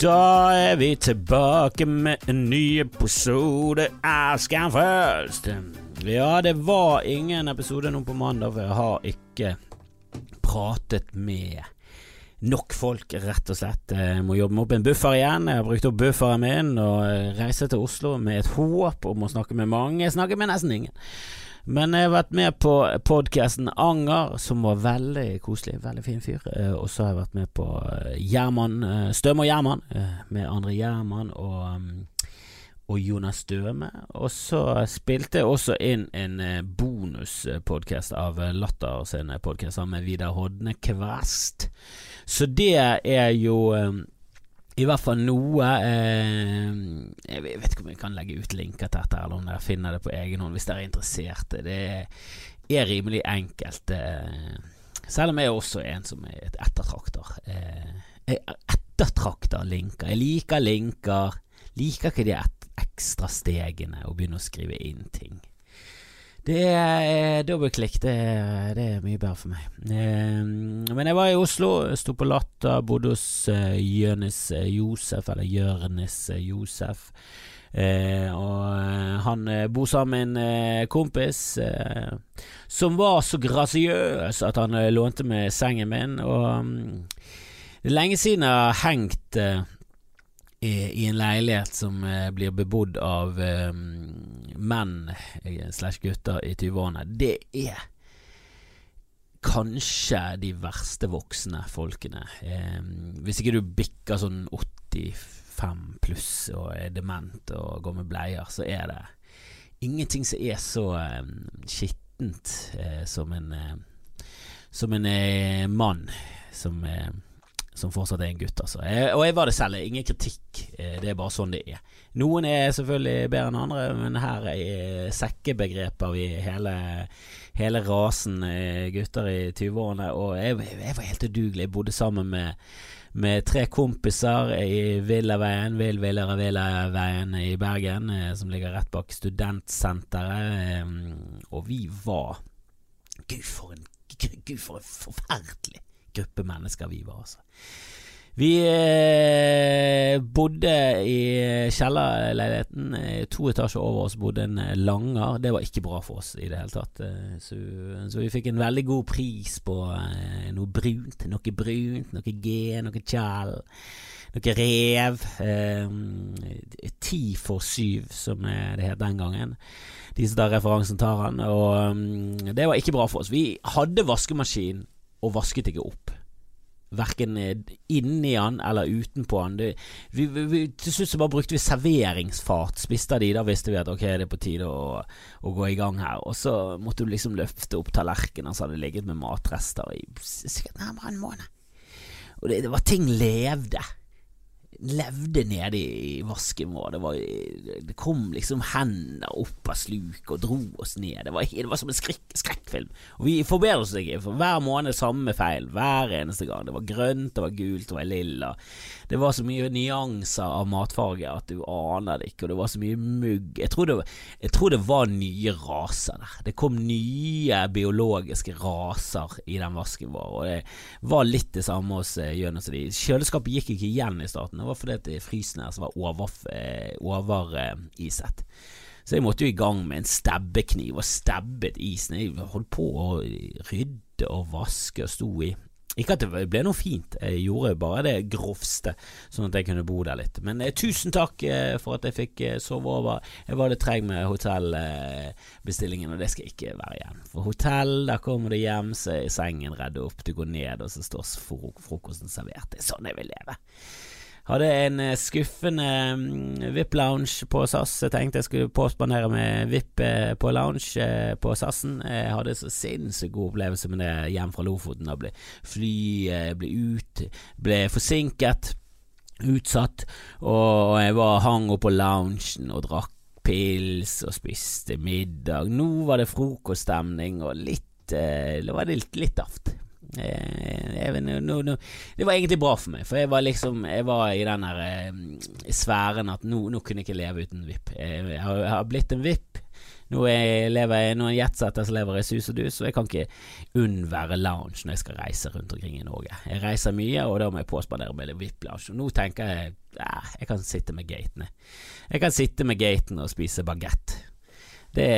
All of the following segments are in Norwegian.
Da er vi tilbake med en ny episode av Skamfest. Ja, det var ingen episode nå på mandag, for jeg har ikke pratet med nok folk, rett og slett. Jeg må jobbe meg opp en buffer igjen. Jeg har brukt opp bufferen min og reiser til Oslo med et håp om å snakke med mange. Jeg snakker med nesten ingen. Men jeg har vært med på podkasten Anger, som var veldig koselig. Veldig fin fyr. Eh, og så har jeg vært med på Gjerman, Støme og Gjerman, med André Gjerman og, og Jonas Støme. Og så spilte jeg også inn en bonuspodkast av Latter sin podkast sammen med Vidar Hodne Kvest. Så det er jo i hvert fall noe eh, Jeg vet ikke om jeg kan legge ut linker til dette, eller om dere finner det på egen hånd hvis dere er interessert. Det er rimelig enkelt. Eh, selv om jeg også er en som er et ettertrakter. Eh, ettertrakter linker. Jeg liker linker. Liker ikke de ekstra stegene å begynne å skrive inn ting. Det er dobbeltklikk. Det, det, er mye bedre for meg. Eh, men jeg var i Oslo, sto på Latter, bodde hos uh, Jørnis Josef, eller Jørnis Josef. Eh, og han bor sammen med en kompis eh, som var så grasiøs at han lånte med sengen min. Og um, det er lenge siden jeg har hengt i, i, en leilighet som eh, blir bebodd av eh, menn slash gutter i 20-årene, det er kanskje de verste voksne folkene. Eh, hvis ikke du bikker sånn 85 pluss og er dement og går med bleier, så er det ingenting som er så eh, skittent eh, som en som en mann som som fortsatt er en gutt, altså. Jeg, og jeg var det selv, ingen kritikk. Det er bare sånn det er. Noen er selvfølgelig bedre enn andre, men her er sekkebegrepet vi hele, hele rasen gutter i 20-årene. Og jeg, jeg, var helt udugelig. Jeg bodde sammen med, med tre kompiser i Villaveien, Vill Villere Villaveien i Bergen, som ligger rett bak studentsenteret. Og vi var Gud, for en, Gud, for en forferdelig gruppe mennesker vi var, altså. Vi eh, bodde i kjellerleiligheten. To etasjer over oss bodde en langer. Det var ikke bra for oss i det hele tatt. Så, så vi fikk en veldig god pris på eh, noe brunt. Noe brunt, noe G, noe kjell. Noe rev. Eh, ti for syv, som det het den gangen. De som tar referansen, tar han. Og um, det var ikke bra for oss. Vi hadde vaskemaskin og vasket ikke opp. Verken inni han eller utenpå han. Det, vi, vi, til slutt så bare brukte vi serveringsfat. Spiste av de, da visste vi at ok, det er på tide å, å gå i gang her. Og så måtte du liksom løfte opp tallerkenen så hadde ligget med matrester i sikkert nærmere en måned. Og det, det var ting levde levde nede i vasken vår. Det, var, det kom liksom hender opp av sluk og dro oss ned. Det var, det var som en skrekk, skrekkfilm. Og vi forbedret oss ikke, for hver måned samme feil. Hver eneste gang. Det var grønt, det var gult, det var lilla. Det var så mye nyanser av matfarge at du aner det ikke, og det var så mye mugg. Jeg tror det, jeg tror det var nye raser der. Det kom nye biologiske raser i den vasken vår, og det var litt det samme hos uh, Jonas og de. Kjøleskapet gikk ikke igjen i starten. Det var fordi at frysen her var overiset. Over, uh, så jeg måtte jo i gang med en stebbekniv og stebbet isen. Jeg holdt på å rydde og vaske og sto i ikke at det ble noe fint, jeg gjorde bare det grovste, sånn at jeg kunne bo der litt. Men eh, tusen takk eh, for at jeg fikk eh, sove over. Jeg var litt treg med hotellbestillingen, og det skal ikke være igjen. For hotell, der kommer du hjem, så er sengen redd opp, du går ned, og så står frokosten servert. Det er sånn jeg vil leve. Hadde en eh, skuffende mm, VIP-lounge på SAS. Jeg tenkte jeg skulle påspandere med VIP eh, på lounge eh, på SAS-en. Jeg hadde så sinnssykt god opplevelse med det hjem fra Lofoten. Da ble flyet ble ut, ble forsinket, utsatt, og jeg var hang opp på loungen og drakk pils og spiste middag. Nå var det frokoststemning og litt Det var litt, litt aft. Jeg, no, no, no. Det var egentlig bra for meg, for jeg var liksom Jeg var i den der eh, sfæren at nå, kunne jeg ikke leve uten VIP. Jeg, jeg, har, jeg har blitt en VIP. Nå er lever jeg nå en jetsetter som lever i sus og dus, og jeg kan ikke unnvære lounge når jeg skal reise rundt omkring i Norge. Jeg reiser mye, og da må jeg påspandere med VIP-lounge. Og Nå tenker jeg eh, jeg kan sitte med gatene. Jeg kan sitte med gaten og spise bagett. Det,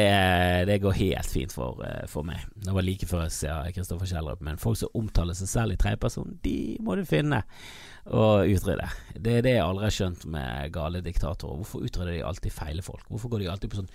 det, går helt fint for, for, meg. Det var like før jeg ser Kristoffer Kjellrup, men folk som omtaler seg selv i tredjeperson, de må du finne og utrydde. Det er det jeg aldri har skjønt med gale diktatorer. Hvorfor utrydder de alltid feile folk? Hvorfor går de alltid på sånn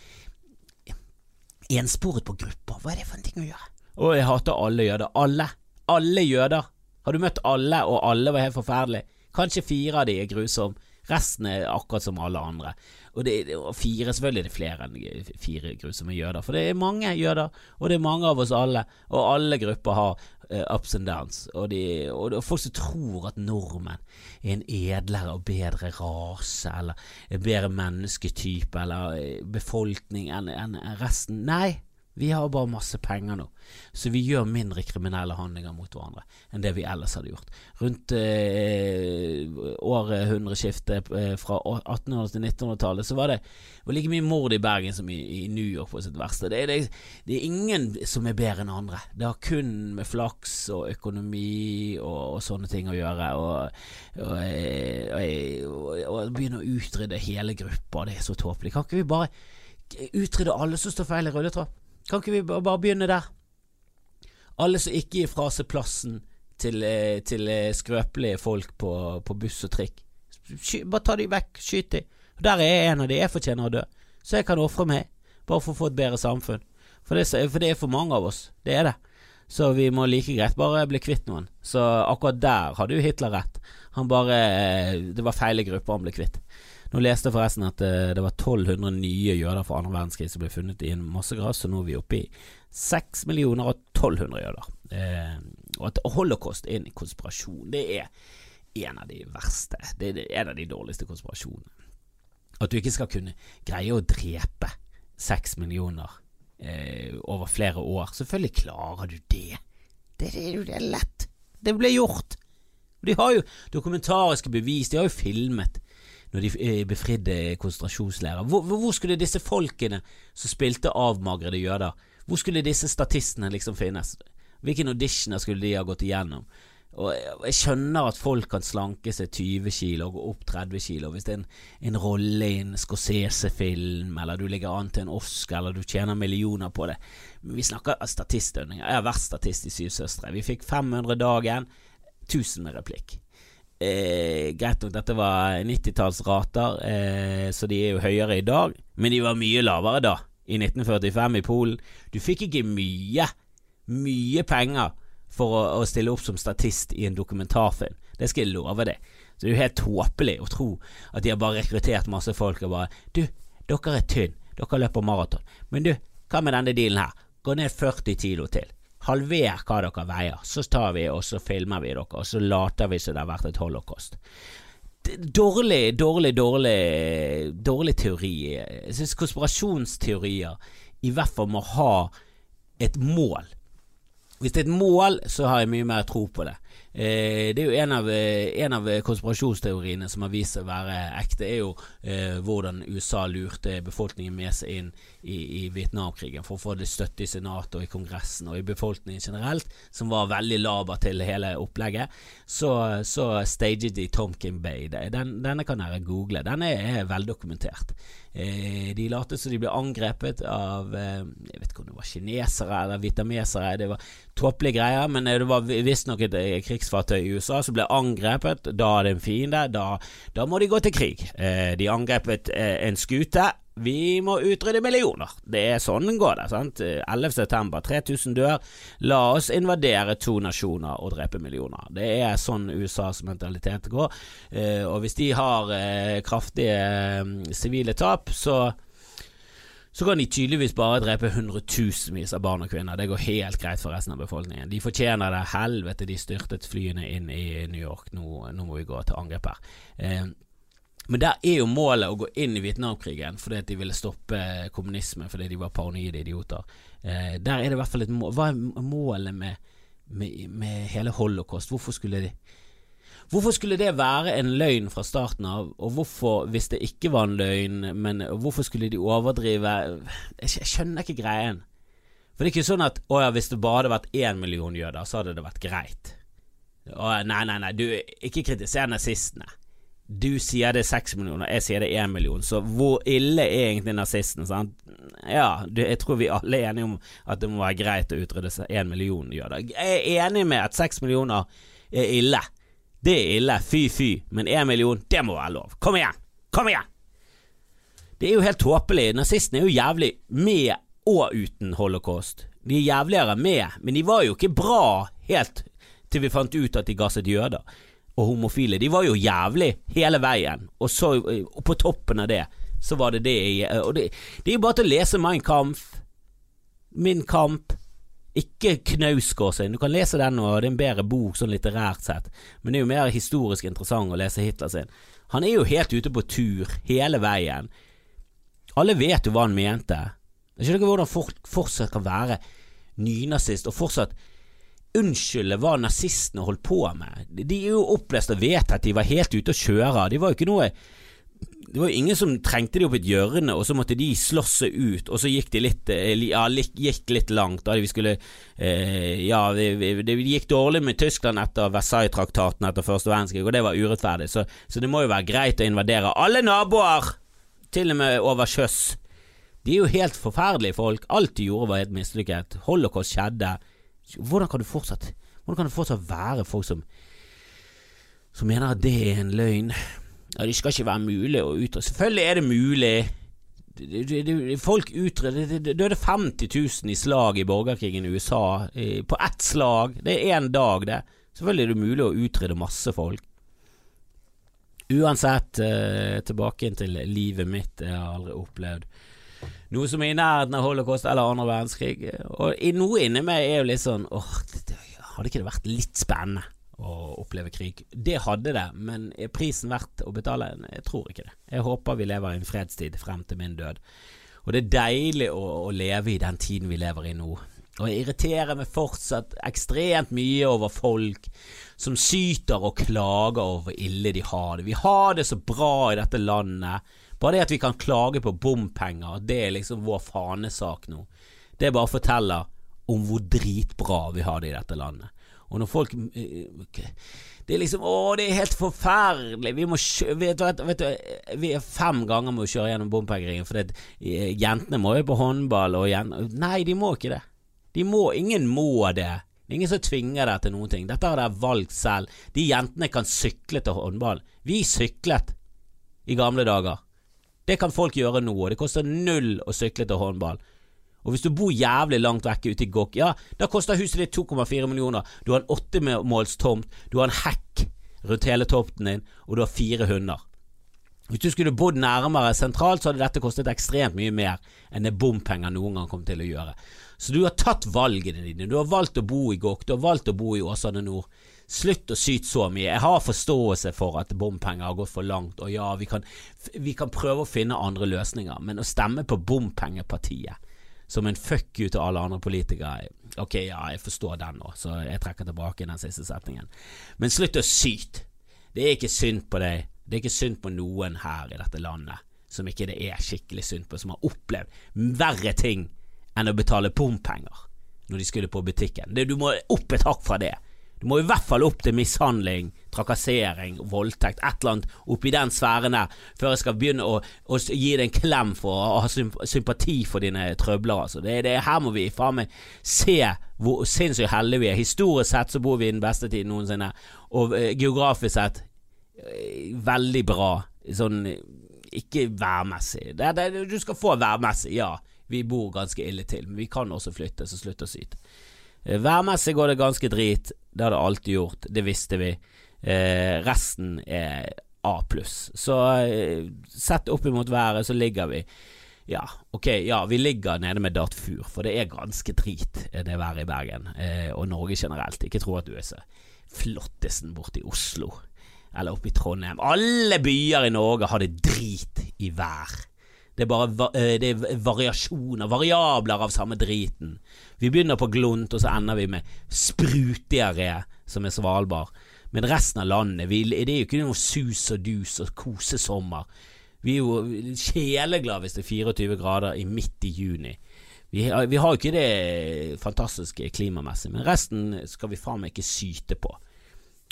ensporet på grupper. Hva er det for en ting å gjøre? Og jeg hater alle jøder. Alle. Alle jøder. Har du møtt alle, og alle var helt forferdelige? Kanskje fire av de er grusomme. Resten er akkurat som alle andre. Og, det, og fire, selvfølgelig er det flere enn fire grusomme jøder, for det er mange jøder, og det er mange av oss alle, og alle grupper har uh, ups and downs. Og, de, og er folk som tror at nordmenn er en edlere og bedre rase, eller en bedre mennesketype, eller eh, befolkning enn en resten. Nei, vi har bare masse penger nå, så vi gjør mindre kriminelle handlinger mot hverandre enn det vi ellers hadde gjort. Rundt eh, århundreskiftet eh, fra 1800- til 1900-tallet så var det var like mye mord i Bergen som i, i New York på sitt verste. Det, det, det, er ingen som er bedre enn andre. Det har kun med flaks og økonomi og, og sånne ting å gjøre. Og, og, og, og begynne å utrydde hele grupper, det er så tåpelig. Kan ikke vi bare utrydde alle som står feil i rulletrapp? Kan ikke vi bare begynne der? Alle som ikke gir fra seg plassen til, eh, til eh, skrøpelige folk på, på, buss og trikk. Bare ta de vekk, skyt de. Der er en av de, jeg fortjener å dø. Så jeg kan ofre meg, bare for å få et bedre samfunn. For det, for det, er for mange av oss. Det er det. Så vi må like greit bare bli kvitt noen. Så akkurat der hadde jo Hitler rett. Han bare eh, Det var feile grupper han ble kvitt. Nå leste jeg forresten at uh, det var 1200 nye jøder fra andre verdenskrig som ble funnet i en massegrav, så nå er vi oppe i 6 millioner og 1200 jøder. Uh, og at holocaust er en konspirasjon, det er en av de verste. Det er en av de dårligste konspirasjonene. At du ikke skal kunne greie å drepe 6 millioner eh, over flere år. Selvfølgelig klarer du det. Det, det, det er lett. Det ble gjort. De har jo dokumentariske bevis, de har jo filmet når de eh, befridde konsentrasjonsleirer. Hvor, hvor, skulle disse folkene som spilte avmagrede jøder, hvor skulle disse statistene liksom finnes? Hvilke auditioner skulle de ha gått igjennom? Og Jeg skjønner at folk kan slanke seg 20 kilo og gå opp 30 kilo hvis det er en, en rolle i en Scorsese-film, eller du ligger an til en Oscar, eller du tjener millioner på det. Men vi snakker statistønninger. Jeg har vært statist i Syv søstre. Vi fikk 500 dagen, 1000 med replikk. Eh, greit nok, dette var 90-tallsrater, eh, så de er jo høyere i dag, men de var mye lavere da, i 1945 i Polen. Du fikk ikke mye, mye penger for å, å stille opp som statist i en dokumentarfilm. Det skal jeg love deg. Så det er jo helt tåpelig å tro at de har bare rekruttert masse folk og bare Du, dere er tynn, dere løper maraton, men du, hva med denne dealen her? Gå ned 40 kilo til halver hva dere veier, så tar vi og så filmer vi dere, og så later vi som det har vært et holocaust. Dårlig, dårlig, dårlig, dårlig teori. Jeg syns konspirasjonsteorier i hvert fall må ha et mål. Hvis det er et mål, så har jeg mye mer tro på det. Eh, det er jo en av, eh, en av, konspirasjonsteoriene som har vist seg å være ekte, er jo eh, hvordan USA lurte befolkningen med seg inn i, i Vietnamkrigen for å få det støtte i Senatet og i Kongressen og i befolkningen generelt, som var veldig laber til hele opplegget. Så, så staget de Tomkin Bay. Den, denne kan dere google. Den er, er veldokumentert. Eh, de lot som de ble angrepet av eh, Jeg vet ikke om det var kinesere eller vietnamesere. Det var tåpelige greier, men det var visstnok et eh, krigsfartøy i USA som ble angrepet. Da er det en fiende. Da, da må de gå til krig. de angrepet en skute vi må utrydde millioner. Det er sånn den går det. sant? 11. september, 3000 dør. La oss invadere to nasjoner og drepe millioner. Det er sånn USAs mentalitet går. Eh, og hvis de har eh, kraftige eh, sivile tap, så så kan de tydeligvis bare drepe hundretusenvis av barn og kvinner. Det går helt greit for resten av befolkningen. De fortjener det. Helvete, de styrtet flyene inn i New York. Nå, nå må vi gå til angrep her. Eh, men der er jo målet å gå inn i Vietnamkrigen fordi at de ville stoppe kommunisme fordi de var paranoide idioter. Eh, der er det i hvert fall et mål. Hva er målet med, med, med hele holocaust. Hvorfor skulle de Hvorfor skulle det være en løgn fra starten av, og hvorfor, hvis det ikke var en løgn, men hvorfor skulle de overdrive Jeg, skjønner ikke greien. For det er ikke sånn at å ja, hvis det bare hadde vært én million jøder, så hadde det vært greit. Å, nei, nei, nei, du, ikke kritiser nazistene. Du sier det er seks millioner, jeg sier det er én million, så hvor ille er egentlig nazisten? Sant? Ja, jeg tror vi alle er enige om at det må være greit å utrydde én million jøder. Jeg er enig med at seks millioner er ille. Det er ille, fy fy, men én million, det må være lov. Kom igjen! Kom igjen! Det er jo helt tåpelig. Nazistene er jo jævlig med og uten holocaust. De er jævligere med, men de var jo ikke bra helt til vi fant ut at de gasset jøder og homofile. De var jo jævlig hele veien, og så og på toppen av det, så var det det Og det, det er jo bare til å lese Mein Kampf, Min kamp, ikke Knausgård sin. Du kan lese den og det er en bedre bok sånn litterært sett, men det er jo mer historisk interessant å lese Hitler sin. Han er jo helt ute på tur hele veien. Alle vet jo hva han mente. Jeg skjønner ikke hvordan folk fortsatt kan være nynazist og fortsatt unnskylde hva nazistene holdt på med. De er jo opplest og vet at de var helt ute å kjøre. De var jo ikke noe det var jo ingen som trengte de opp et hjørne, og så måtte de slåss seg ut, og så gikk de litt eh, Ja, gikk litt langt. Da vi skulle eh, Ja, det gikk dårlig med Tyskland etter Versailles-traktaten etter første verdenskrig, og det var urettferdig, så, så, det må jo være greit å invadere alle naboer, til og med over sjøs. De er jo helt forferdelige folk. Alt de gjorde var helt mislykket. Holocaust skjedde. Hvordan kan du fortsatt kan det fortsatt være folk som Som mener at det er en løgn? Ja, Det skal ikke være mulig å utrede Selvfølgelig er det mulig. Folk utreder Det døde 50 000 i slag i borgerkrigen i USA på ett slag. Det er én dag, det. Selvfølgelig er det mulig å utrede masse folk. Uansett, eh, tilbake til livet mitt. Jeg har aldri opplevd noe som er i nærheten av holocaust eller andre verdenskrig. Og noe inni meg er jo litt sånn åh, hadde ikke det vært litt spennende å oppleve krig? Det hadde det, men er prisen verdt å betale? Jeg tror ikke det. Jeg håper vi lever i en fredstid frem til min død. Og det er deilig å, å leve i den tiden vi lever i nå. Og jeg irriterer meg fortsatt ekstremt mye over folk som syter og klager over hvor ille de har det. Vi har det så bra i dette landet. Bare det at vi kan klage på bompenger, det er liksom vår fanesak nå. Det bare forteller om hvor dritbra vi har det i dette landet. Og når folk eh, Det er liksom Å, det er helt forferdelig. Vi må vet, vet, vet, Vi er fem ganger med å kjøre gjennom bompengeringen, for det, eh, jentene må jo på håndball og jentene Nei, de må ikke det. De må Ingen må det. Det er ingen som tvinger deg til noen ting. Dette har dere valgt selv. De jentene kan sykle til håndball. Vi syklet i gamle dager. Det kan folk gjøre nå, og det koster null å sykle til håndball. Og hvis du bor jævlig langt vekke ute i Gokk, ja, da koster huset ditt 2,4 millioner. Du har en åttemålstomt, du har en hekk rundt hele tomten din, og du har fire hunder. Hvis du skulle bodd nærmere sentralt, så hadde dette kostet ekstremt mye mer enn det bompenger noen gang kom til å gjøre. Så du har tatt valgene dine. Du har valgt å bo i Gokk, du har valgt å bo i Åsane Nord. Slutt å syte så mye. Jeg har forståelse for at bompenger har gått for langt, og ja, vi kan, vi kan prøve å finne andre løsninger, men å stemme på bompengepartiet som en fuck you til alle andre politikere Ok, ja, jeg forstår den nå, så jeg trekker tilbake den siste setningen. Men slutt å syte. Det er ikke synd på deg. Det er ikke synd på noen her i dette landet som ikke det er skikkelig synd på, som har opplevd verre ting enn å betale bompenger når de skulle på butikken. Du må opp et hakk fra det. Du må i hvert fall opp til mishandling, trakassering, voldtekt, et eller annet oppi den sfæren der, før jeg skal begynne å, å gi deg en klem for å ha sympati for dine trøbler. Altså. Det, det, her må vi faen meg se hvor sinnssykt heldige vi er. Historisk sett så bor vi i den beste tiden noensinne, og eh, geografisk sett eh, veldig bra. Sånn ikke værmessig. Det, det, du skal få værmessig, ja. Vi bor ganske ille til, men vi kan også flytte, så slutt å syte. Eh, værmessig går det ganske drit. Det har det alltid gjort. Det visste vi. Eh, resten er A pluss. Så eh, sett opp imot været, så ligger vi ja, ok, ja, vi ligger nede med Dartfur, for det er ganske drit, eh, det været i Bergen, eh, og Norge generelt. Ikke tro at du er så flottesen borte i Oslo, eller oppe i Trondheim. Alle byer i Norge har det drit i vær. Det er bare eh, det er variasjoner, variabler av samme driten. Vi begynner på Glunt, og så ender vi med sprutdiaré, som er Svalbard. Men resten av landet, vi, det er jo ikke noe sus og dus og kosesommer. Vi er jo sjeleglade hvis det er 24 grader i midt i juni. Vi, vi har jo ikke det fantastiske klimamessig, men resten skal vi faen meg ikke syte på.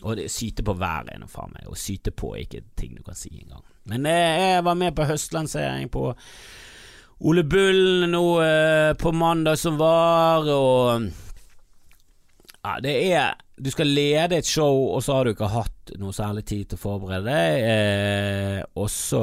Og det, syte på været er nå faen meg, og syte på er ikke ting du kan si engang. Men eh, jeg var med på høstlansering på Ole Bull nå eh, på mandag som var, og ja, det er Du skal lede et show, og så har du ikke hatt noe særlig tid til å forberede deg. Eh, og så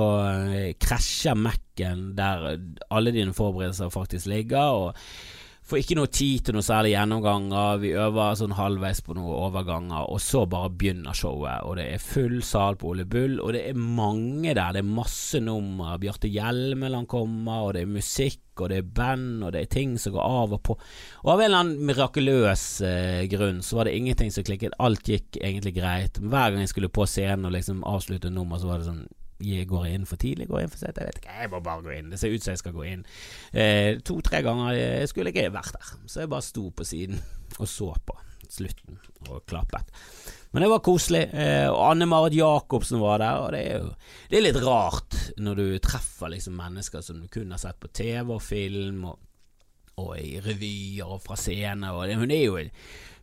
krasjer Mac-en der alle dine forberedelser faktisk ligger. Og Får ikke noe tid til noe særlig gjennomganger. Vi øver sånn halvveis på noen overganger, og så bare begynner showet. Og det er full sal på Ole Bull, og det er mange der. Det er masse nummer. Bjarte Hjelmeland kommer, og det er musikk, og det er band, og det er ting som går av og på. Og av en eller annen mirakuløs eh, grunn så var det ingenting som klikket. Alt gikk egentlig greit. Men hver gang jeg skulle på scenen og liksom avslutte nummer, så var det sånn Går inn for tidlig, går inn for sent? Jeg vet ikke, jeg må bare gå inn. Det ser ut som jeg skal gå inn. Eh, To-tre ganger jeg skulle jeg ikke vært der, så jeg bare sto på siden og så på slutten og klappet. Men det var koselig. Eh, og Anne Marit Jacobsen var der, og det er jo det er litt rart når du treffer liksom mennesker som du kun har sett på TV og film, og, og i revyer og fra scene, og det, hun er jo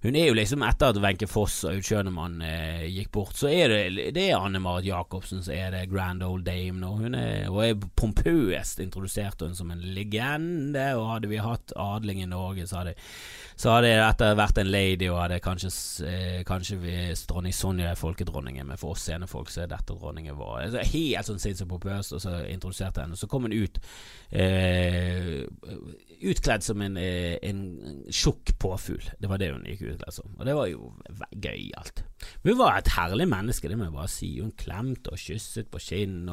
hun er jo liksom Etter at Wenche Foss og Utkjønemann eh, gikk bort, så er det, det er Anne Marit Jacobsen som er det grand old dame nå. Hun er, og er pompøst introdusert hun som en legende, og hadde vi hatt adling i Norge, så hadde, så hadde dette vært en lady, og hadde kanskje, eh, kanskje hvis dronning Sonja er folkedronningen, men for oss scenefolk så er dette dronningen vår. Altså, helt sånn sinnssykt pompøst, og så introduserte henne. Så kom hun ut eh, utkledd som en, eh, en tjukk påfugl. Det var det hun gikk utkledd som. Og det var jo gøyalt. Hun var et herlig menneske, det må jeg bare si. Hun klemte og kysset på kinn.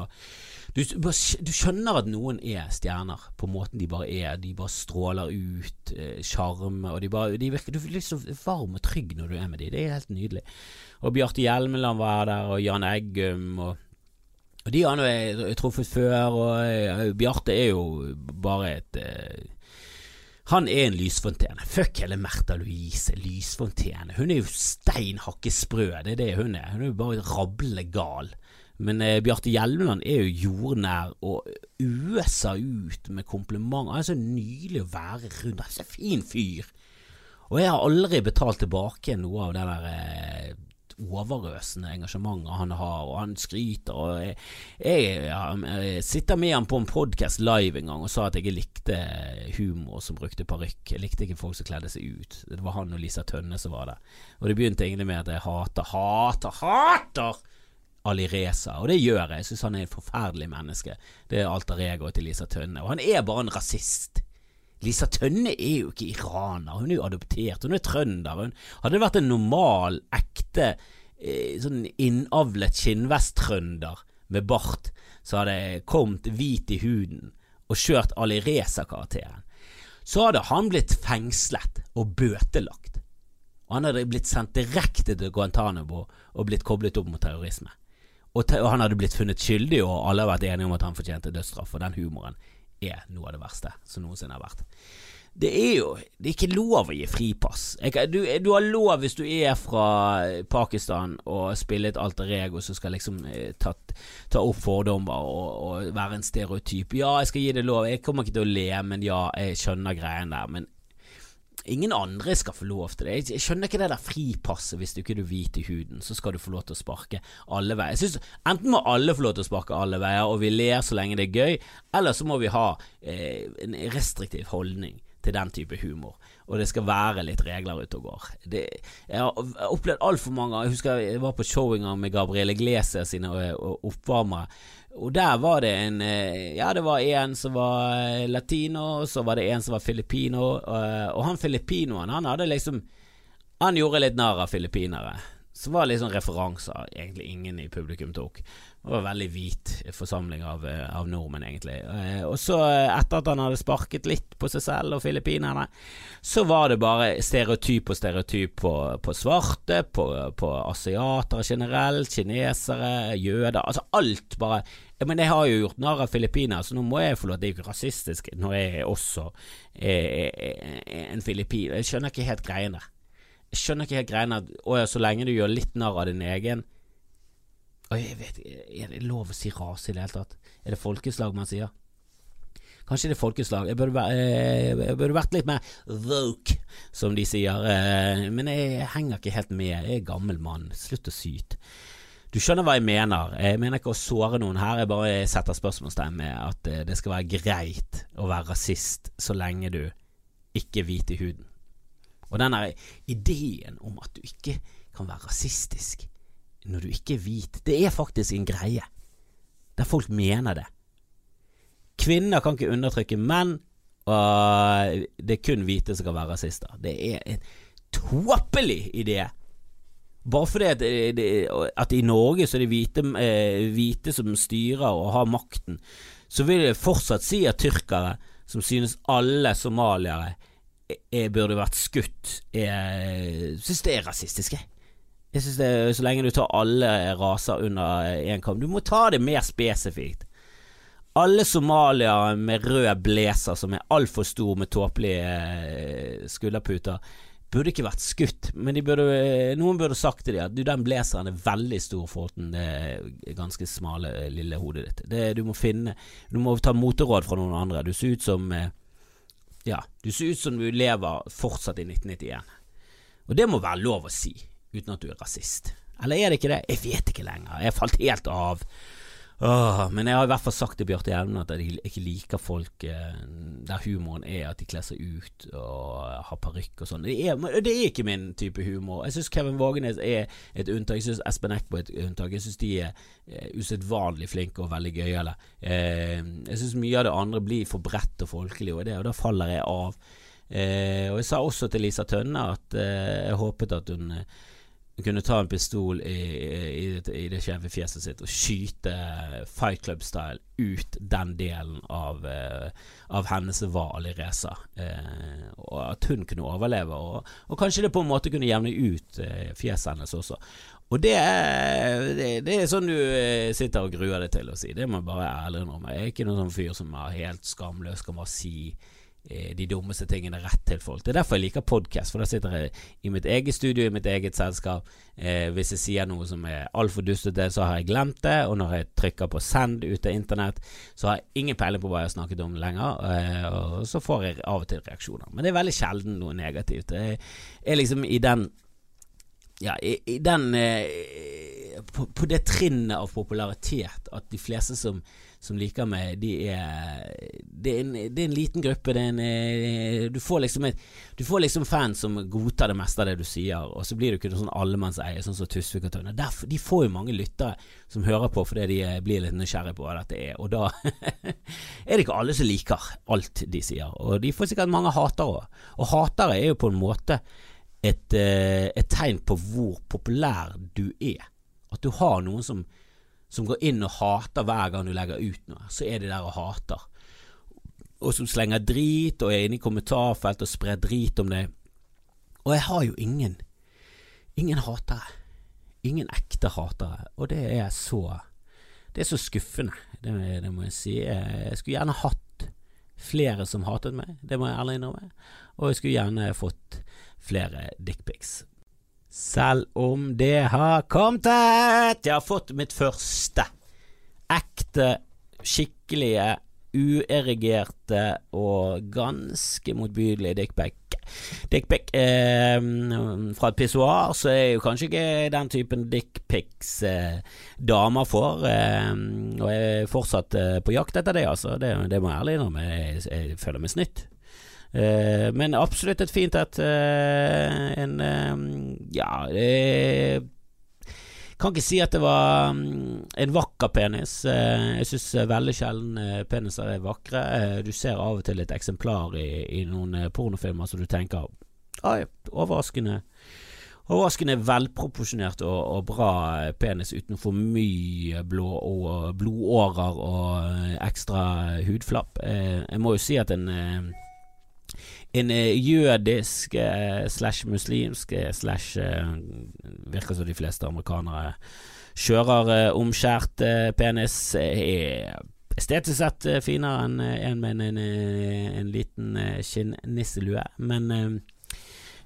Du, du, skjønner at noen er stjerner på måten de bare er. De bare stråler ut sjarm. Eh, og de bare, de virker, Du blir så varm og trygg når du er med dem. Det er helt nydelig. Og Bjarte Hjelmeland var der, og Jan Eggum. og og De har jeg truffet før, og Bjarte er jo bare et eh, han er en lysfontene. Fuck hele Märtha Louise, lysfontene. Hun er jo stein hakke sprø, det er det hun er. Hun er jo bare rablende gal. Men eh, Bjarte Hjelmeland er jo jordnær og øser ut med komplimenter. Han er så nydelig å være rundt. Han er så fin fyr. Og jeg har aldri betalt tilbake noe av den der eh, overøsende engasjementet han har, og han skryter. Og jeg, jeg, jeg sitter med han på en podkast live en gang og sa at jeg likte humor som brukte parykk. Jeg likte ikke folk som kledde seg ut. Det var han og Lisa Tønne som var der. Og det begynte egentlig med at jeg hater, hater, hater Ali Reza, og det gjør jeg. Jeg syns han er et forferdelig menneske. Det er alter egoet til Lisa Tønne. Og han er bare en rasist. Lisa Tønne er jo ikke iraner, hun er jo adoptert, hun er trønder. Hun hadde vært en normal, ekte, eh, sånn innavlet skinnvesttrønder med bart, så hadde kommet hvit i huden og kjørt Ali Reza-karakteren, så hadde han blitt fengslet og bøtelagt. Og han hadde blitt sendt direkte til Guantánamo og blitt koblet opp mot terrorisme. Og, og han hadde blitt funnet skyldig, og alle har vært enige om at han fortjente dødsstraff og den humoren er noe av det verste som noensinne har vært. Det er jo det er ikke lov å gi fripass. Du, du, har lov hvis du er fra Pakistan og spiller et alter ego som skal liksom eh, ta, ta opp fordommer og, og, være en stereotyp. Ja, jeg skal gi det lov. Jeg kommer ikke til å le, men ja, jeg skjønner greien der. Men ingen andre skal få lov til det. Jeg skjønner ikke det der fripasset hvis du ikke er hvit i huden, så skal du få lov til å sparke alle veier. Jeg synes Enten må alle få lov til å sparke alle veier, og vi ler så lenge det er gøy, eller så må vi ha eh, en restriktiv holdning til den type humor. Og det skal være litt regler ute og går. Det, jeg har opplevd altfor mange Jeg husker jeg var på show en gang med Gabriele Glese sine oppvarmere og der var det en eh, Ja, det var en som var eh, latino, og så var det en som var filippino, eh, og han filippinoen, han hadde liksom Han gjorde litt narr av filippinere. Så var det liksom referanser egentlig ingen i publikum tok. Det var en veldig hvit forsamling av, av nordmenn, egentlig. Og så, etter at han hadde sparket litt på seg selv og filippinerne, så var det bare stereotyp og stereotyp på, på svarte, på, på asiatere generelt, kinesere, jøder Altså alt bare men jeg har jo gjort narr av Filippiner, så nå må jeg få lov Det er jo ikke rasistisk når jeg også er en filippiner. Jeg skjønner ikke helt greien der. Jeg skjønner ikke helt greien at Å ja, så lenge du gjør litt narr av din egen Å, jeg vet Er det lov å si rase i det hele tatt? Er det folkeslag man sier? Kanskje det er folkeslag. Jeg burde, eh, jeg burde, vært litt mer woke, som de sier. Eh, men jeg henger ikke helt med. Jeg er gammel mann. Slutt å syte. Du skjønner hva jeg mener. Jeg mener ikke å såre noen her, jeg bare setter spørsmålstegn med at eh, det skal være greit å være rasist så lenge du ikke er hvit i huden. Og denne ideen om at du ikke kan være rasistisk når du ikke er hvit, det er faktisk en greie. Der folk mener det. Kvinner kan ikke undertrykke menn, og det er kun hvite som kan være rasister. Det er en tåpelig idé bare fordi at, at, i Norge så er det hvite, eh, hvite, som styrer og har makten, så vil jeg fortsatt si at tyrkere, som synes alle somaliere er, burde vært skutt, jeg synes det er rasistiske. Jeg synes det er, Så lenge du tar alle raser under én kam. Du må ta det mer spesifikt. Alle somaliere med rød blazer som er altfor stor med tåpelige eh, skulderputer burde ikke vært skutt, men burde, noen burde sagt til dem at du, den blazeren er veldig stor for den det ganske smale, eh, lille hodet ditt. Det, du må finne Du må ta moteråd fra noen andre. Du ser ut som eh, Ja, du ser ut som du lever fortsatt i 1991. Og det må være lov å si, uten at du er rasist. Eller er det ikke det? Jeg vet ikke lenger. Jeg falt helt av. Åh, men jeg har i hvert fall sagt til Bjarte Hjelmen at jeg ikke liker folk eh, der humoren er at de kler seg ut og har parykk og sånn. Det, det, er ikke min type humor. Jeg syns Kevin Vågenes er et unntak. Jeg syns Espen Eckbo er et unntak. Jeg syns de er eh, usedvanlig flinke og veldig gøyale. Eh, jeg syns mye av det andre blir for bredt og folkelig, og, det, og da faller jeg av. Eh, og jeg sa også til Lisa Tønne at eh, jeg håpet at hun eh, kunne ta en pistol i, i, i det skjeve fjeset sitt og skyte Fight Club-style ut den delen av, uh, av hennes valg i Reza. Uh, og at hun kunne overleve, og, og, kanskje det på en måte kunne jevne ut uh, fjeset hennes også. Og det er, det, det er sånn du sitter og gruer deg til å si. Det må jeg bare ærlig innrømme. Jeg er ikke noen sånn fyr som er helt skamløs, kan bare si Eh, de dummeste tingene rett til folk. Det er derfor jeg liker podkast, for da sitter jeg i mitt eget studio, i mitt eget selskap. Eh, hvis jeg sier noe som er altfor dustete, så har jeg glemt det, og når jeg trykker på send ut av internett, så har jeg ingen peiling på hva jeg har snakket om lenger, eh, og så får jeg av og til reaksjoner. Men det er veldig sjelden noe negativt. Jeg er liksom i den Ja, i, i den eh, på, på det trinnet av popularitet at de fleste som som liker meg, de er det, er en, er en liten gruppe. En, eh, du, får liksom et, du får liksom fans som godtar det meste av det du sier, og så blir du ikke noe sånn allemannseie, sånn som Tusvik og Tønne. De får jo mange lyttere som hører på fordi de eh, blir litt nysgjerrige på hva dette er, og da er det ikke alle som liker alt de sier. Og de får sikkert mange hatere òg. Og hatere er jo på en måte et, eh, et tegn på hvor populær du er. At du har noen som som går inn og hater hver gang du legger ut noe, så er de der og hater. Og som slenger drit og er inne i kommentarfelt og sprer drit om deg. Og jeg har jo ingen ingen hatere. Ingen ekte hatere. Og det er så Det er så skuffende, det, det må jeg si. Jeg skulle gjerne hatt flere som hatet meg, det må jeg ærlig innrømme. Og jeg skulle gjerne fått flere dickpics. Selv om det har kommet Jeg har fått mitt første ekte, skikkelige, uerigerte og ganske motbydelige dickpic. Dickpic eh, fra et pissoar, så er jo kanskje ikke den typen dickpics eh, damer får. Eh, og jeg er fortsatt eh, på jakt etter det, altså. Det, det må jeg ærlig innrømme. Jeg, jeg føler meg snytt. Uh, men absolutt et fint et. Uh, en Ja, Ja, kan ikke si at det var um, en vakker penis. jeg syns veldig sjelden peniser er vakre. du ser av og til et eksemplar i, i noen pornofilmer som du tenker Oi, overraskende Overraskende velproporsjonert og, og, bra penis uten for mye blå og, blodårer og ekstra hudflapp. jeg må jo si at en en eh, jødisk eh, slash muslimsk eh, slash Virker som de fleste amerikanere kjører omskjært penis, er estetisk sett finere enn en med en, en, en liten skinnnisselue. Men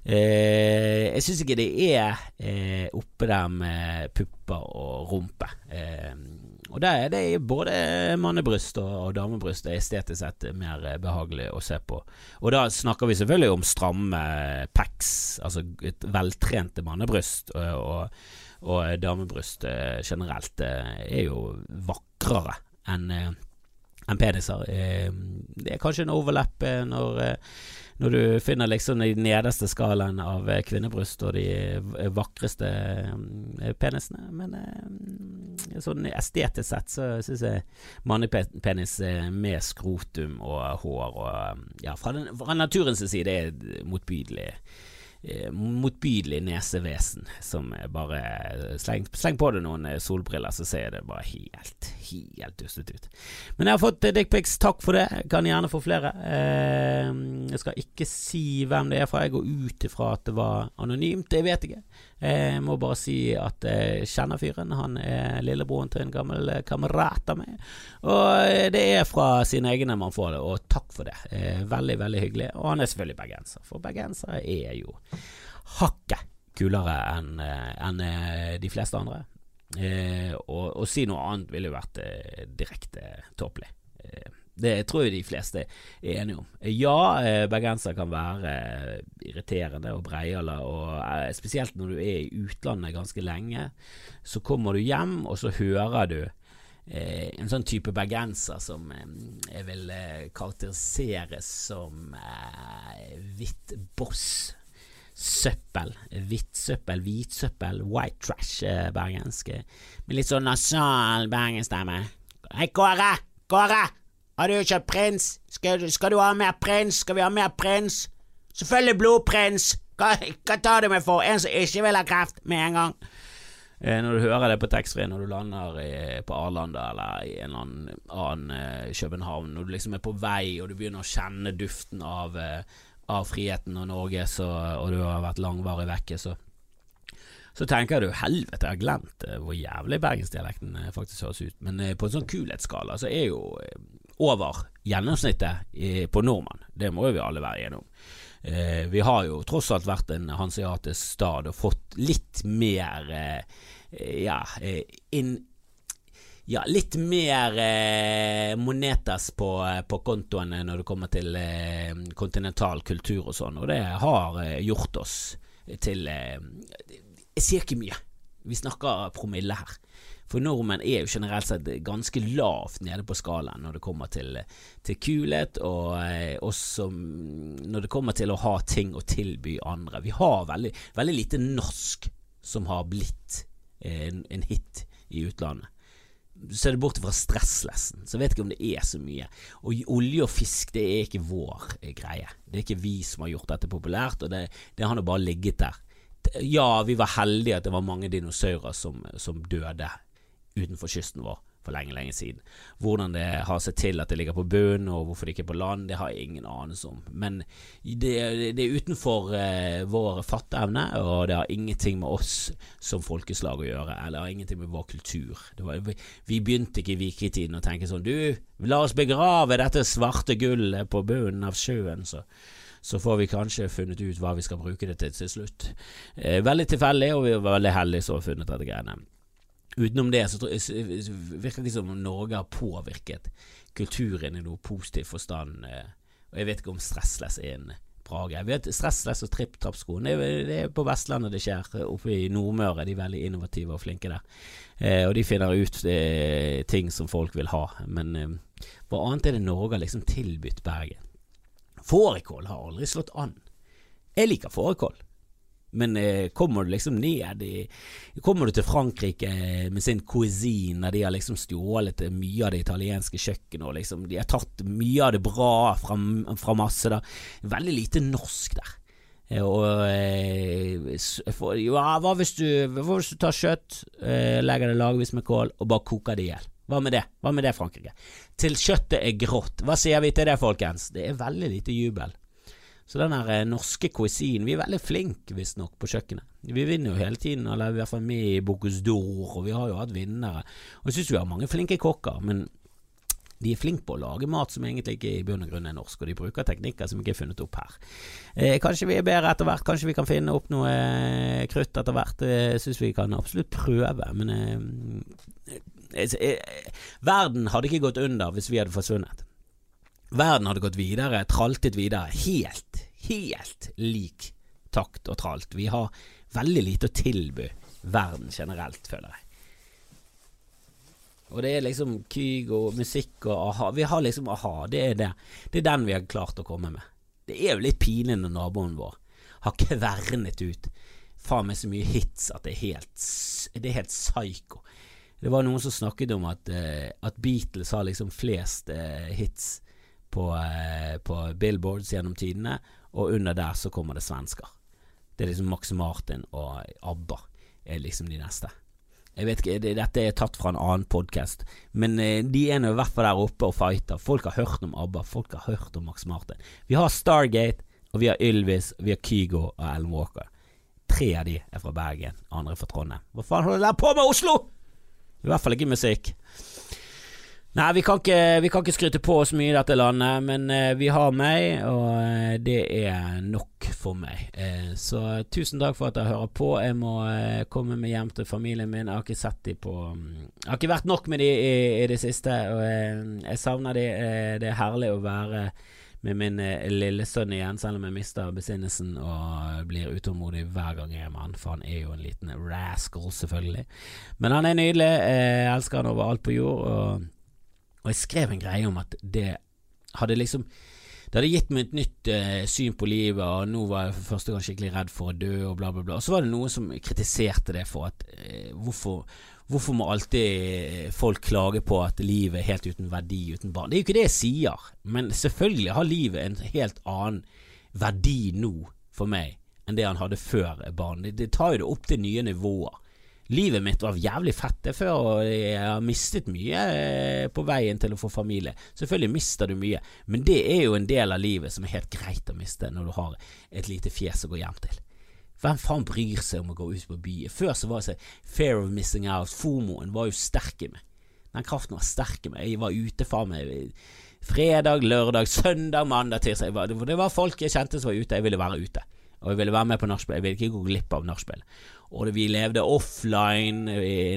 eh, jeg syns ikke det er eh, oppe der med pupper og rumpe. Eh, og det, det er både mannebryst og, og damebryst det er estetisk sett mer eh, behagelig å se på. Og da snakker vi selvfølgelig om stramme pecs, altså et veltrente mannebryst. Og, og, og damebryst eh, generelt eh, er jo vakrere enn en peniser. Eh, Det er kanskje en overlapp eh, når, eh, når du finner liksom den nederste skalaen av eh, kvinnebryst og de eh, vakreste eh, penisene. Men sånn estetisk sett så syns jeg mannepenis med skrotum og hår og Ja, fra, den, fra naturens side er motbydelig motbydelig nesevesen som eh, bare sleng, sleng på deg noen eh, solbriller, så ser det bare helt, helt dustete ut. Men jeg har fått eh, dickpics, takk for det. Kan gjerne få flere. Eh, jeg skal ikke si hvem det er fra, jeg går ut ifra at det var anonymt, det vet jeg ikke. Eh, Jeg må bare si at jeg kjenner fyren. Han er lillebroren til en gammel eh, kamerat av meg. Og eh, det er fra sine egne man får det, og takk for det. Eh, Veldig, veldig hyggelig. Og han er selvfølgelig bergenser, for bergensere er jo hakket kulere enn en eh, de fleste andre. Eh, og å si noe annet ville jo vært eh, direkte tåpelig. Eh, det tror jeg de fleste er enige om. Ja, eh, bergenser kan være eh, irriterende og breiale, og eh, spesielt når du er i utlandet ganske lenge. Så kommer du hjem, og så hører du eh, en sånn type bergenser som eh, jeg vil karakterisere som hvitt boss. Søppel. Hvitt søppel, hvitsøppel, white trash bergensk. eh, Med litt sånn nasjonal bergensstemme. Hei, Kåre! Kåre! Har du kjøpt prins? Skal, skal du ha mer prins? Skal vi ha mer prins? Selvfølgelig blodprins! Hva, hva tar du meg for? En som ikke vil ha kreft med en gang? Eh, når du hører det på taxfree når du lander i, på Arlanda eller i en annen, annen eh, København, når du liksom er på vei og du begynner å kjenne duften av, eh, av friheten og Norge, så, og du har vært langvarig vekke, så så tenker du helvete, jeg har glemt eh, hvor jævlig bergensdialekten eh, faktisk høres ut. Men eh, på en sånn kulhetsskala så er jo eh, over gjennomsnittet på nordmann. Det må jo vi alle være enige om. Eh, vi har jo tross alt vært en hanseatisk stad og fått litt mer eh, ja, eh, inn ja, litt mer eh, monetas på, på kontoen når det kommer til kontinental kultur og sånn, og det har gjort oss til Jeg sier ikke mye. Vi snakker promille her. For nordmenn er jo generelt sett ganske lavt nede på skalaen når det kommer til, til kulhet, og eh, også når det kommer til å ha ting å tilby andre. Vi har veldig, veldig lite norsk som har blitt eh, en, en hit i utlandet. Så er det bort fra stresslessen, så jeg vet ikke om det er så mye. Og olje og fisk, det er ikke vår eh, greie. Det er ikke vi som har gjort dette populært, og det, det har nå bare ligget der. Ja, vi var heldige at det var mange dinosaurer som, som døde utenfor kysten vår for lenge, lenge siden. Hvordan det har seg til at det ligger på bunnen, og hvorfor det ikke er på land, det har jeg ingen anelse om. Men det, det er utenfor eh, vår fatteevne, og det har ingenting med oss som folkeslag å gjøre, eller har ingenting med vår kultur. Var, vi, vi begynte ikke i vikingtiden å tenke sånn Du, la oss begrave dette svarte gullet på bunnen av sjøen, så så får vi kanskje funnet ut hva vi skal bruke det til til slutt. Eh, veldig tilfeldig, og vi var veldig heldige som har funnet dette greiene. Utenom det så virker det ikke som om Norge har påvirket kulturen i noe positiv forstand. eh, Og jeg vet ikke om stressless er en bra greie. Vet Stressless og tripp-trapp-skoen, det, er- på Vestlandet det skjer. Oppe i Nordmøre de er veldig innovative og flinke der. Eh, og de finner ut eh, ting som folk vil ha. Men hva annet er det Norge har liksom tilbudt Bergen? Fårikål har aldri slått an. Jeg liker fårikål. Men eh, kommer du liksom ned i Kommer du til Frankrike med sin cuisine, der de har liksom stjålet mye av det italienske kjøkkenet, og liksom de har tatt mye av det bra fra, fra masse der. Veldig lite norsk der. Eh, Og eh, for, ja, hva hvis du, hva hvis du tar kjøtt, eh, legger det lagvis med kål, og bare koker det i hjel? Hva med det? Hva med det, Frankrike? Til kjøttet er grått. Hva sier vi til det, folkens? Det er veldig lite jubel. Så den der eh, norske poesien Vi er veldig flinke, visstnok, på kjøkkenet. Vi vinner jo hele tiden, eller i hvert fall med i Bocuse d'Or, og vi har jo hatt vinnere. Og jeg syns vi har mange flinke kokker, men de er flinke på å lage mat som egentlig ikke i bunn og grunn er norsk, og de bruker teknikker som ikke er funnet opp her. Eh, kanskje vi er bedre etter hvert, kanskje vi kan finne opp noe eh, krutt etter hvert. Eh, jeg syns vi kan absolutt prøve, men eh, eh, eh, verden hadde ikke gått under hvis vi hadde forsvunnet. Verden hadde gått videre, traltet videre, helt, helt lik takt og tralt. Vi har veldig lite å tilby verden generelt, føler jeg. Og det er liksom Kygo, musikk og a-ha. Vi har liksom a-ha. Det er det. Det er den vi har klart å komme med. Det er jo litt pinlig når naboen vår har kvernet ut faen meg så mye hits at det er helt Det er helt psyko. Det var noen som snakket om at, uh, at Beatles har liksom flest uh, hits på, uh, på billboards gjennom tidene, og under der så kommer det svensker. Det er liksom Max Martin og ABBA er liksom de neste. Jeg vet ikke, det, Dette er tatt fra en annen podkast, men eh, de er nå i hvert fall der oppe og fighter. Folk har hørt om ABBA, folk har hørt om Max Martin. Vi har Stargate, og vi har Ylvis, og vi har Kygo og Alan Walker. Tre av de er fra Bergen, andre fra Trondheim. Hva faen holder dere på med Oslo?! I hvert fall ikke musikk. Nei, vi kan, ikke, vi kan ikke skryte på oss mye i dette landet, men eh, vi har meg, og eh, det er nok for meg. Eh, så tusen takk for at dere hører på. Jeg må komme meg hjem til familien min. Jeg har ikke sett dem på mm, Jeg har ikke vært nok med dem i, i, det siste, og jeg, jeg savner. Eh, det er herlig å være med min lille sønn igjen, selv om jeg mister besinnelsen og blir utålmodig hver gang jeg er med han, for han er jo en liten rascal, selvfølgelig. Men han er nydelig. Jeg elsker han over alt på jord. og og jeg skrev en greie om at det hadde liksom det hadde gitt meg et nytt eh, syn på livet, og nå var jeg for første gang skikkelig redd for å dø, og bla, bla, bla. Og så var det noen som kritiserte det for at eh, hvorfor, hvorfor må alltid folk klage på at livet er helt uten verdi uten barn? Det er jo ikke det jeg sier, men selvfølgelig har livet en helt annen verdi nå for meg enn det han hadde før barn. Det, det tar jo det opp til nye nivåer. Livet mitt var jævlig fett før, og jeg har mistet mye eh, på veien til å få familie. Selvfølgelig mister du mye, men det er jo en del av livet som er helt greit å miste når du har et lite fjes å gå hjem til. Hvem faen bryr seg om å gå ut på byen? Før så var det fair of missing out, fomoen var jo sterk i meg. Den kraften var sterk i meg. Jeg var ute faen meg fredag, lørdag, søndag, mandag, tirsdag. Det var folk jeg kjente som var ute. Jeg ville være ute. Og jeg ville være med på nachspiel. Jeg ville ikke gå glipp av nachspiel og vi levde offline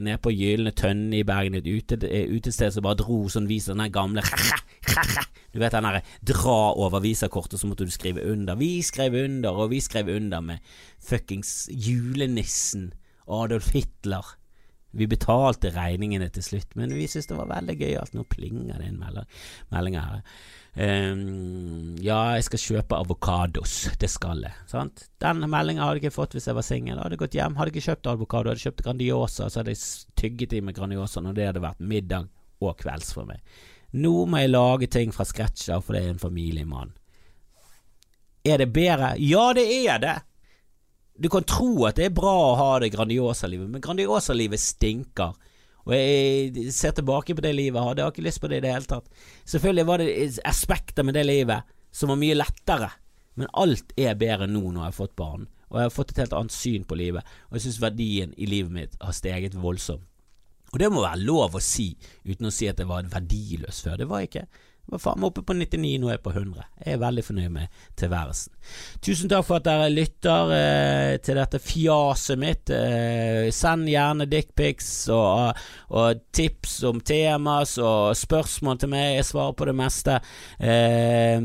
nede på Gylne tønne i Bergen, et ute, eh, utested som bare dro sånn vis den gamle Du vet den derre dra over visakortet, så måtte du skrive under. Vi skrev under, og vi skrev under med fuckings julenissen Adolf Hitler. Vi betalte regningene til slutt, men vi syntes det var veldig gøyalt. Nå plinger det inn meldinger her. Um, ja, jeg skal kjøpe avokados. Det skal jeg. Sant? Den meldinga hadde jeg ikke fått hvis jeg var singel. Hadde gått hjem, hadde ikke kjøpt avokado, hadde kjøpt Grandiosa, så hadde jeg tygget i med Grandiosa når det hadde vært middag og kvelds for meg. Nå må jeg lage ting fra scratch av fordi jeg er en familiemann. Er det bedre? Ja, det er det! Du kan tro at det er bra å ha det Grandiosa-livet, men Grandiosa-livet stinker. Og jeg ser tilbake på det livet jeg hadde, jeg ikke lyst på det i det hele tatt. Selvfølgelig var det aspekter med det livet som var mye lettere, men alt er bedre nå når jeg har fått barn, og jeg har fått et helt annet syn på livet, og jeg syns verdien i livet mitt har steget voldsomt. Og det må være lov å si, uten å si at det var verdiløst før. Det var jeg ikke. Jeg var faen meg oppe på 99, nå er jeg på 100. Jeg er veldig fornøyd med tilværelsen. Tusen takk for at dere lytter eh, til dette fjaset mitt. Eh, send gjerne dickpics og, og, tips om temas og spørsmål til meg. Jeg svarer på det meste. Eh,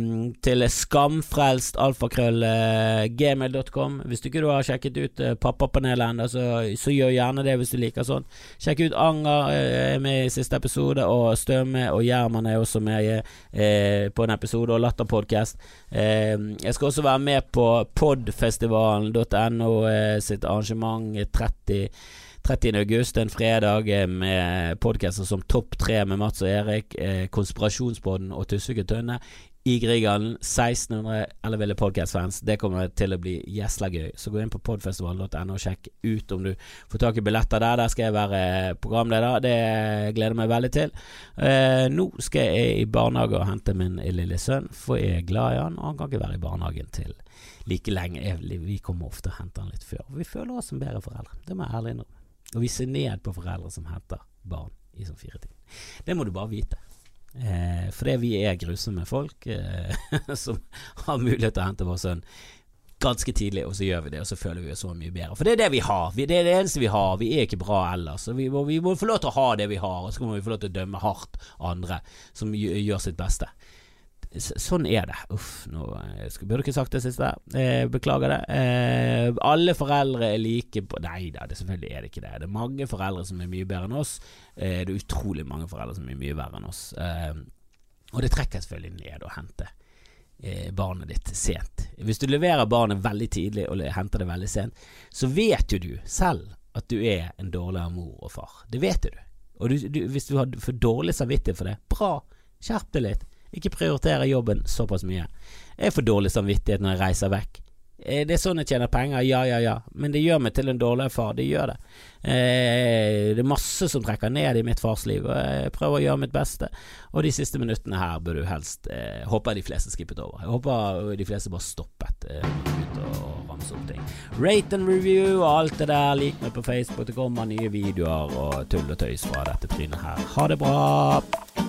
til skamfrelstalfakrøll.gmail.com. Eh, hvis du ikke du har sjekket ut eh, Pappapanelet ennå, så, så, gjør gjerne det hvis du liker sånn. Sjekk ut Anger, eh, er med i siste episode, og Støme og Gjerman er også med eh, på en episode og Latterpodkast. Eh, jeg skal også være med på podfestivalen.no eh, sitt arrangement 30 30. august, en fredag, eh, med podkaster som Topp tre med Mats og Erik, eh, Konspirasjonspodden og Tusvik og Tønne. I Grieghallen. 1600 elleville podcast-fans. Det kommer til å bli gjesla gøy. Så gå inn på podfestival.no og sjekk ut om du får tak i billetter der. Der skal jeg være programleder. Det gleder jeg meg veldig til. Eh, nå skal jeg i barnehage og hente min lille sønn, for jeg er glad i han, og han kan ikke være i barnehagen til like lenge. Vi kommer ofte og henter han litt før. Vi føler oss som bedre foreldre. Det må jeg ærlig innrømme. Og vi ser ned på foreldre som henter barn i sånn fire timer. Det må du bare vite. Eh, fordi vi er grusomme folk eh, som har mulighet til å hente vår sønn ganske tidlig, og så gjør vi det, og så føler vi oss så mye bedre. For det er det vi har. Vi, det er det eneste vi har. Vi er ikke bra ellers. Vi må, vi må få lov til å ha det vi har, og så må vi få lov til å dømme hardt andre som gjør sitt beste. Sånn er det. Uff, nå eh, burde ikke sagt det siste. Eh, beklager det. Eh, alle foreldre er like på Nei da, det, selvfølgelig er det ikke det. Det er mange foreldre som er mye bedre enn oss. Eh, det er utrolig mange foreldre som er mye verre enn oss. Eh, og det trekker selvfølgelig ned å hente eh, barnet ditt sent. Hvis du leverer barnet veldig tidlig og henter det veldig sent, så vet jo du selv at du er en dårligere mor og far. Det vet du. Og du, du, hvis du har for dårlig samvittighet for det, bra, skjerp deg litt. Ikke prioritere jobben såpass mye. Jeg får dårlig samvittighet når jeg reiser vekk. Eh, det er sånn jeg tjener penger, ja, ja, ja, men det gjør meg til en dårligere far. Det gjør det. Eh, det er masse som trekker ned i mitt farsliv, og jeg prøver å gjøre mitt beste. Og de siste minuttene her bør du helst eh, Håper de fleste skippet over. Jeg håper de fleste bare stoppet eh, og ramse opp ting. Rate and review og alt det der. Lik meg på Facebook. Det kommer nye videoer og tull og tøys fra dette trynet her. Ha det bra.